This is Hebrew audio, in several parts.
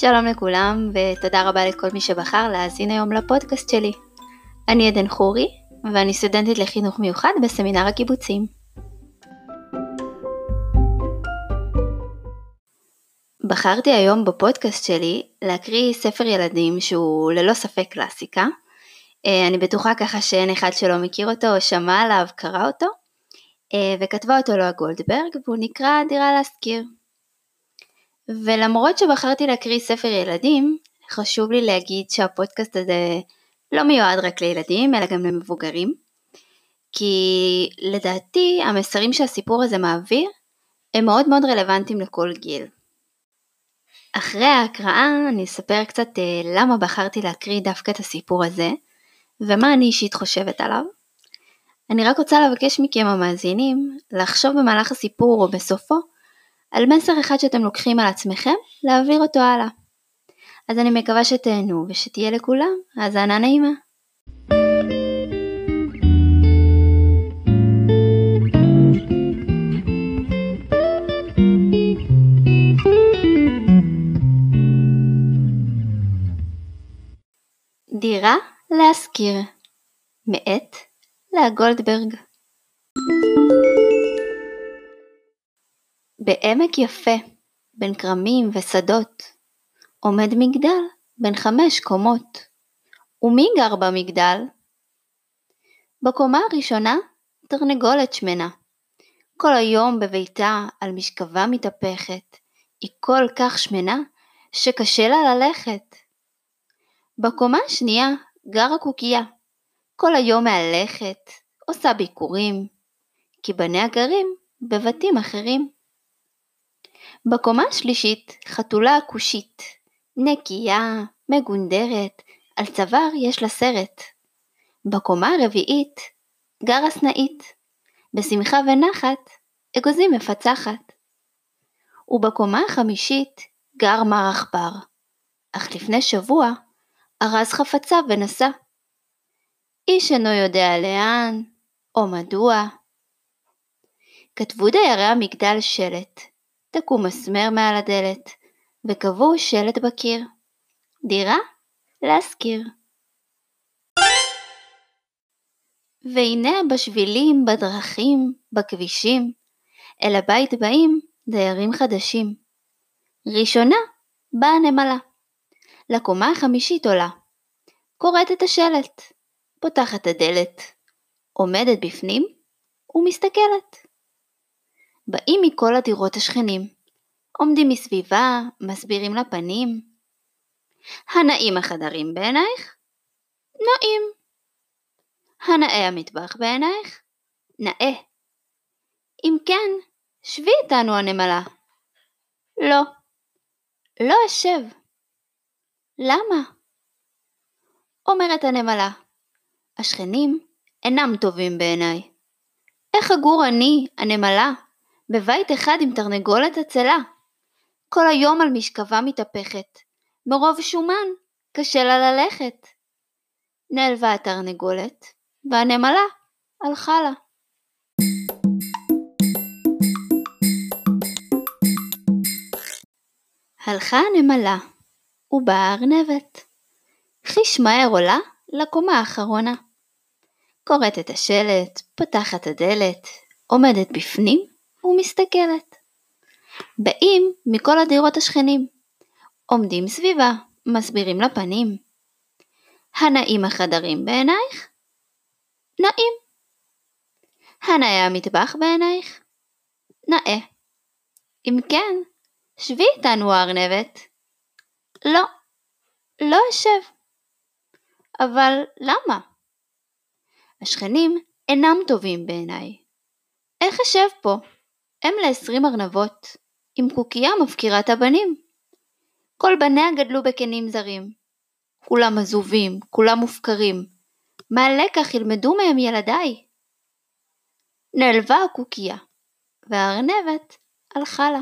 שלום לכולם ותודה רבה לכל מי שבחר להאזין היום לפודקאסט שלי. אני עדן חורי ואני סטודנטית לחינוך מיוחד בסמינר הקיבוצים. בחרתי היום בפודקאסט שלי להקריא ספר ילדים שהוא ללא ספק קלאסיקה. אה, אני בטוחה ככה שאין אחד שלא מכיר אותו או שמע עליו, קרא אותו, אה, וכתבה אותו לואה גולדברג והוא נקרא דירה להשכיר. ולמרות שבחרתי להקריא ספר ילדים, חשוב לי להגיד שהפודקאסט הזה לא מיועד רק לילדים, אלא גם למבוגרים. כי לדעתי המסרים שהסיפור הזה מעביר הם מאוד מאוד רלוונטיים לכל גיל. אחרי ההקראה אני אספר קצת אה, למה בחרתי להקריא דווקא את הסיפור הזה, ומה אני אישית חושבת עליו. אני רק רוצה לבקש מכם המאזינים לחשוב במהלך הסיפור או בסופו על מסר אחד שאתם לוקחים על עצמכם, להעביר אותו הלאה. אז אני מקווה שתהנו ושתהיה לכולם האזנה נעימה. דירה להשכיר מאת לאה גולדברג בעמק יפה, בין כרמים ושדות, עומד מגדל בן חמש קומות. ומי גר במגדל? בקומה הראשונה תרנגולת שמנה. כל היום בביתה על משכבה מתהפכת, היא כל כך שמנה שקשה לה ללכת. בקומה השנייה גרה קוקייה, כל היום מהלכת, עושה ביקורים, כי בניה גרים בבתים אחרים. בקומה השלישית חתולה כושית, נקייה, מגונדרת, על צוואר יש לה סרט. בקומה הרביעית גרה סנאית, בשמחה ונחת אגוזים מפצחת. ובקומה החמישית גר מר עכבר, אך לפני שבוע ארז חפציו ונסע. איש אינו יודע לאן, או מדוע. כתבו דיירי המגדל שלט, תקעו מסמר מעל הדלת, וקבעו שלט בקיר. דירה להשכיר. והנה בשבילים, בדרכים, בכבישים, אל הבית באים דיירים חדשים. ראשונה באה הנמלה. לקומה החמישית עולה. קוראת את השלט. פותחת הדלת. עומדת בפנים ומסתכלת. באים מכל הדירות השכנים, עומדים מסביבה, מסבירים לה פנים. הנאים החדרים בעינייך? נאים. הנאה המטבח בעינייך? נאה. אם כן, שבי איתנו הנמלה. לא. לא אשב. למה? אומרת הנמלה, השכנים אינם טובים בעיניי. איך אגור אני, הנמלה, בבית אחד עם תרנגולת עצלה. כל היום על משכבה מתהפכת, מרוב שומן קשה לה ללכת. נעלבה התרנגולת, והנמלה הלכה לה. הלכה הנמלה, ובאה הארנבת. חיש מהר עולה לקומה האחרונה. קוראת את השלט, פותחת הדלת, עומדת בפנים ומסתכלת. באים מכל הדירות השכנים, עומדים סביבה, מסבירים לה פנים. הנאים החדרים בעינייך? נאים. הנאה המטבח בעינייך? נאה. אם כן, שבי איתנו הארנבת. לא, לא אשב. אבל למה? השכנים אינם טובים בעיניי. איך אשב פה? אם לעשרים ארנבות, עם קוקייה מפקירת הבנים. כל בניה גדלו בקנים זרים. כולם עזובים, כולם מופקרים. מה הלקח ילמדו מהם ילדיי? נעלבה הקוקייה, והארנבת הלכה לה.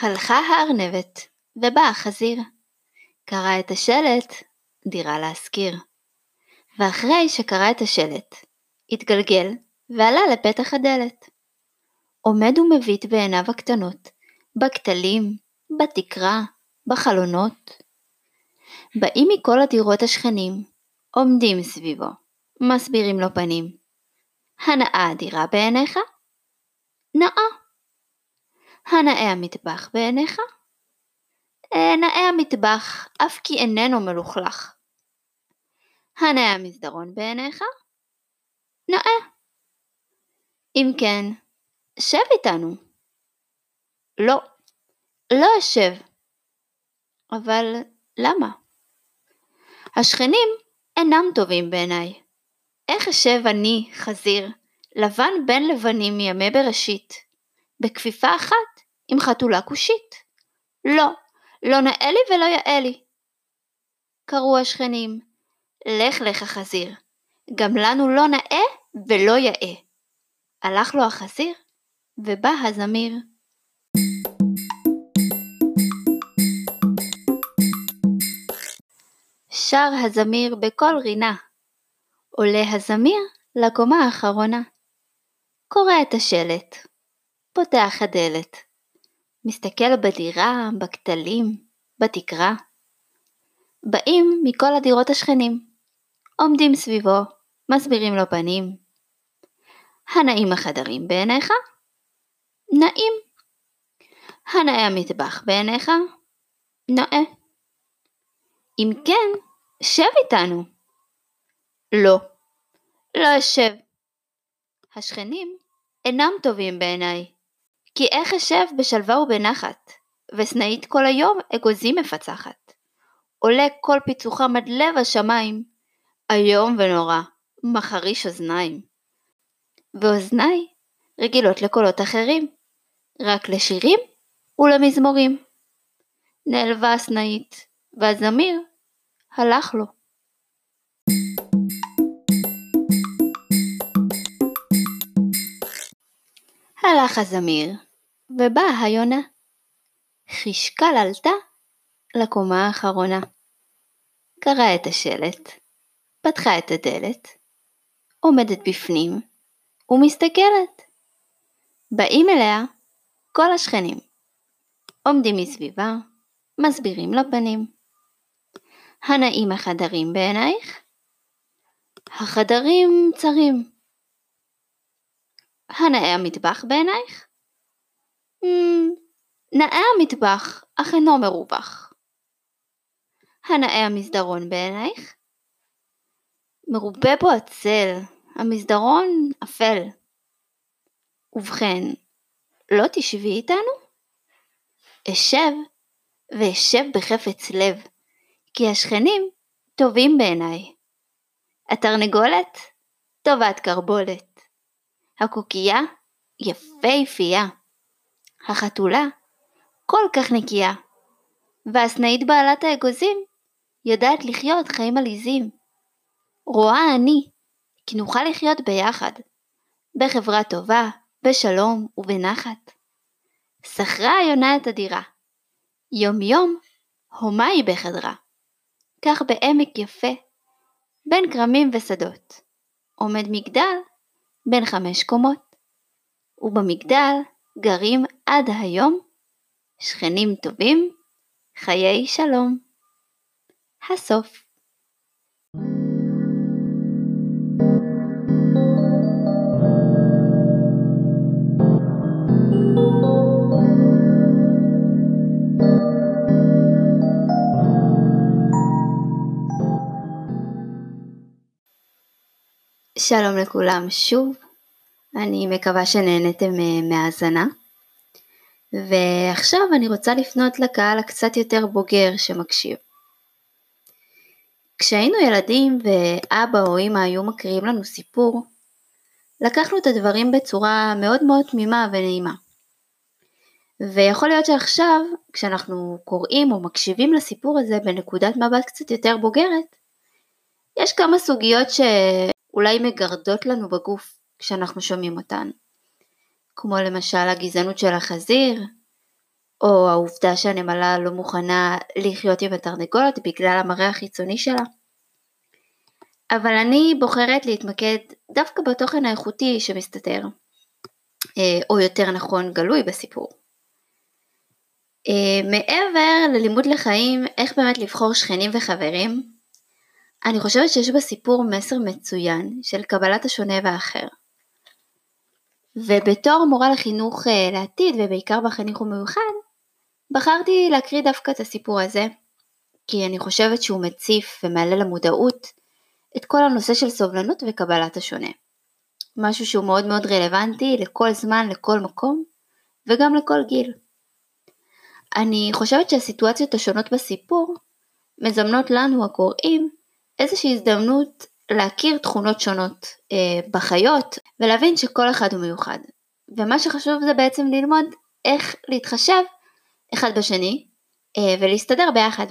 הלכה הארנבת, ובא החזיר. קרא את השלט, דירה להשכיר. ואחרי שקרא את השלט, התגלגל ועלה לפתח הדלת. עומד ומביט בעיניו הקטנות, בכתלים, בתקרה, בחלונות. באים מכל הדירות השכנים, עומדים סביבו, מסבירים לו פנים. הנאה אדירה בעיניך? נאה. הנאה המטבח בעיניך? אה, נאה המטבח, אף כי איננו מלוכלך. הנאה המסדרון בעיניך? נאה. אם כן, שב איתנו. לא, לא אשב. אבל למה? השכנים אינם טובים בעיניי. איך אשב אני, חזיר, לבן בין לבנים מימי בראשית, בכפיפה אחת עם חתולה כושית? לא, לא נאה לי ולא יאה לי. קראו השכנים, לך לך החזיר, גם לנו לא נאה ולא יאה. הלך לו החזיר, ובא הזמיר. שר הזמיר בקול רינה. עולה הזמיר לקומה האחרונה. קורא את השלט. פותח הדלת. מסתכל בדירה, בכתלים, בתקרה. באים מכל הדירות השכנים. עומדים סביבו, מסבירים לו פנים. הנאים החדרים בעיניך? נאים. הנאה המטבח בעיניך? נאה. אם כן, שב איתנו. לא, לא אשב. השכנים אינם טובים בעיניי, כי איך אשב בשלווה ובנחת, וסנאית כל היום אגוזים מפצחת. עולה כל פיצוחם עד לב השמיים, איום ונורא, מחריש אוזניים. ואוזניי רגילות לקולות אחרים, רק לשירים ולמזמורים. נעלבה הסנאית, והזמיר הלך לו. הלך הזמיר, ובאה היונה. חישקל עלתה לקומה האחרונה. קראה את השלט, פתחה את הדלת, עומדת בפנים, ומסתכלת. באים אליה כל השכנים. עומדים מסביבה, מסבירים לה פנים. הנאים החדרים בעינייך? החדרים צרים. הנאה המטבח בעינייך? Mm, נאה המטבח, אך אינו מרווח. הנאה המסדרון בעינייך? מרובה בו הצל, המסדרון אפל. ובכן, לא תשבי איתנו? אשב, ואשב בחפץ לב. כי השכנים טובים בעיניי. התרנגולת טובת קרבולת. הקוקייה יפהפייה. החתולה כל כך נקייה. והסנאית בעלת האגוזים יודעת לחיות חיים עליזים. רואה אני כי נוכל לחיות ביחד, בחברה טובה, בשלום ובנחת. שכרה היונה את הדירה. יום יום הומה היא בחדרה. כך בעמק יפה, בין כרמים ושדות, עומד מגדל בין חמש קומות, ובמגדל גרים עד היום שכנים טובים, חיי שלום. הסוף שלום לכולם שוב, אני מקווה שנהנתם אה, מהאזנה. ועכשיו אני רוצה לפנות לקהל הקצת יותר בוגר שמקשיב. כשהיינו ילדים ואבא או אמא היו מקריאים לנו סיפור, לקחנו את הדברים בצורה מאוד מאוד תמימה ונעימה. ויכול להיות שעכשיו, כשאנחנו קוראים או מקשיבים לסיפור הזה בנקודת מבט קצת יותר בוגרת, יש כמה סוגיות ש... אולי מגרדות לנו בגוף כשאנחנו שומעים אותן, כמו למשל הגזענות של החזיר, או העובדה שהנמלה לא מוכנה לחיות עם התרנגולת בגלל המראה החיצוני שלה. אבל אני בוחרת להתמקד דווקא בתוכן האיכותי שמסתתר. אה, או יותר נכון גלוי בסיפור. אה, מעבר ללימוד לחיים, איך באמת לבחור שכנים וחברים, אני חושבת שיש בסיפור מסר מצוין של קבלת השונה והאחר. ובתור מורה לחינוך אה, לעתיד ובעיקר בחינוך המיוחד, בחרתי להקריא דווקא את הסיפור הזה, כי אני חושבת שהוא מציף ומעלה למודעות את כל הנושא של סובלנות וקבלת השונה. משהו שהוא מאוד מאוד רלוונטי לכל זמן, לכל מקום, וגם לכל גיל. אני חושבת שהסיטואציות השונות בסיפור מזמנות לנו הקוראים איזושהי הזדמנות להכיר תכונות שונות אה, בחיות ולהבין שכל אחד הוא מיוחד. ומה שחשוב זה בעצם ללמוד איך להתחשב אחד בשני אה, ולהסתדר ביחד.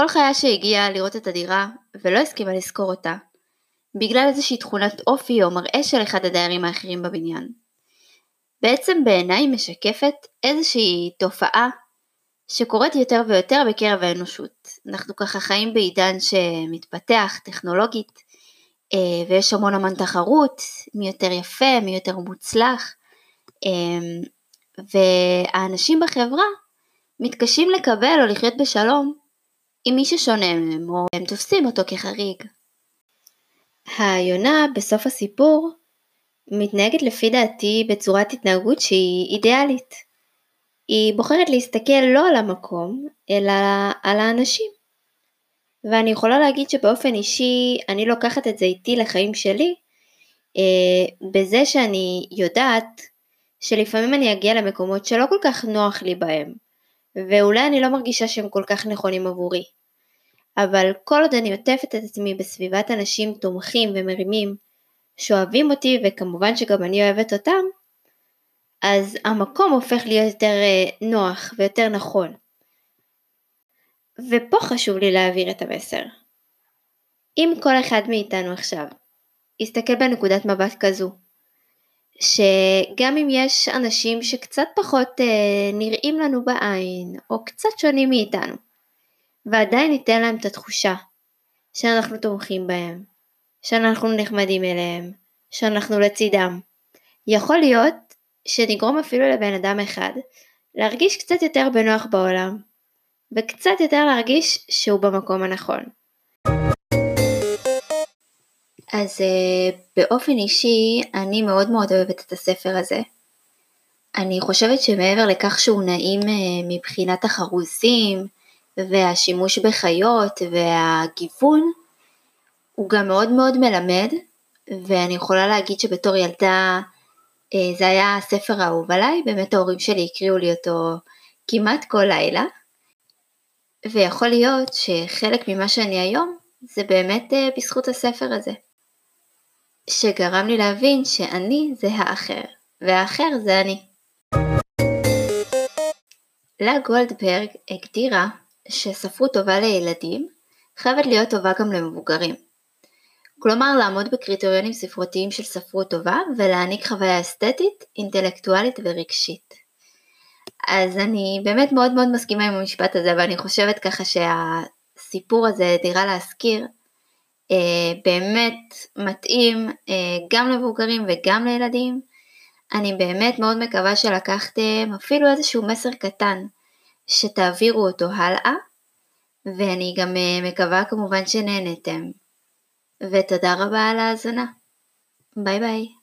כל חיה שהגיעה לראות את הדירה ולא הסכימה לשכור אותה, בגלל איזושהי תכונת אופי או מראה של אחד הדיירים האחרים בבניין. בעצם בעיניי משקפת איזושהי תופעה שקורית יותר ויותר בקרב האנושות. אנחנו ככה חיים בעידן שמתפתח טכנולוגית אה, ויש המון המון תחרות, מי יותר יפה, מי יותר מוצלח, אה, והאנשים בחברה מתקשים לקבל או לחיות בשלום עם מי ששונה מהם, או הם תופסים אותו כחריג. היונה בסוף הסיפור מתנהגת לפי דעתי בצורת התנהגות שהיא אידיאלית. היא בוחרת להסתכל לא על המקום, אלא על האנשים. ואני יכולה להגיד שבאופן אישי אני לוקחת את זה איתי לחיים שלי, אה, בזה שאני יודעת שלפעמים אני אגיע למקומות שלא כל כך נוח לי בהם. ואולי אני לא מרגישה שהם כל כך נכונים עבורי. אבל כל עוד אני עוטפת את עצמי בסביבת אנשים תומכים ומרימים, שאוהבים אותי וכמובן שגם אני אוהבת אותם, אז המקום הופך להיות יותר אה, נוח ויותר נכון. ופה חשוב לי להעביר את המסר. אם כל אחד מאיתנו עכשיו יסתכל בנקודת מבט כזו, שגם אם יש אנשים שקצת פחות אה, נראים לנו בעין, או קצת שונים מאיתנו, ועדיין ניתן להם את התחושה שאנחנו תומכים בהם, שאנחנו נחמדים אליהם, שאנחנו לצידם. יכול להיות שנגרום אפילו לבן אדם אחד להרגיש קצת יותר בנוח בעולם, וקצת יותר להרגיש שהוא במקום הנכון. אז uh, באופן אישי אני מאוד מאוד אוהבת את הספר הזה. אני חושבת שמעבר לכך שהוא נעים uh, מבחינת החרוזים והשימוש בחיות והגיוון, הוא גם מאוד מאוד מלמד, ואני יכולה להגיד שבתור ילדה uh, זה היה הספר האהוב עליי, באמת ההורים שלי הקריאו לי אותו כמעט כל לילה, ויכול להיות שחלק ממה שאני היום זה באמת בזכות הספר הזה. שגרם לי להבין שאני זה האחר, והאחר זה אני. לה גולדברג הגדירה שספרות טובה לילדים חייבת להיות טובה גם למבוגרים. כלומר לעמוד בקריטריונים ספרותיים של ספרות טובה ולהעניק חוויה אסתטית, אינטלקטואלית ורגשית. אז אני באמת מאוד מאוד מסכימה עם המשפט הזה ואני חושבת ככה שהסיפור הזה, דירה להשכיר, אה, באמת מתאים אה, גם למבוגרים וגם לילדים. אני באמת מאוד מקווה שלקחתם אפילו איזשהו מסר קטן שתעבירו אותו הלאה, ואני גם אה, מקווה כמובן שנהנתם. ותודה רבה על ההאזנה. ביי ביי.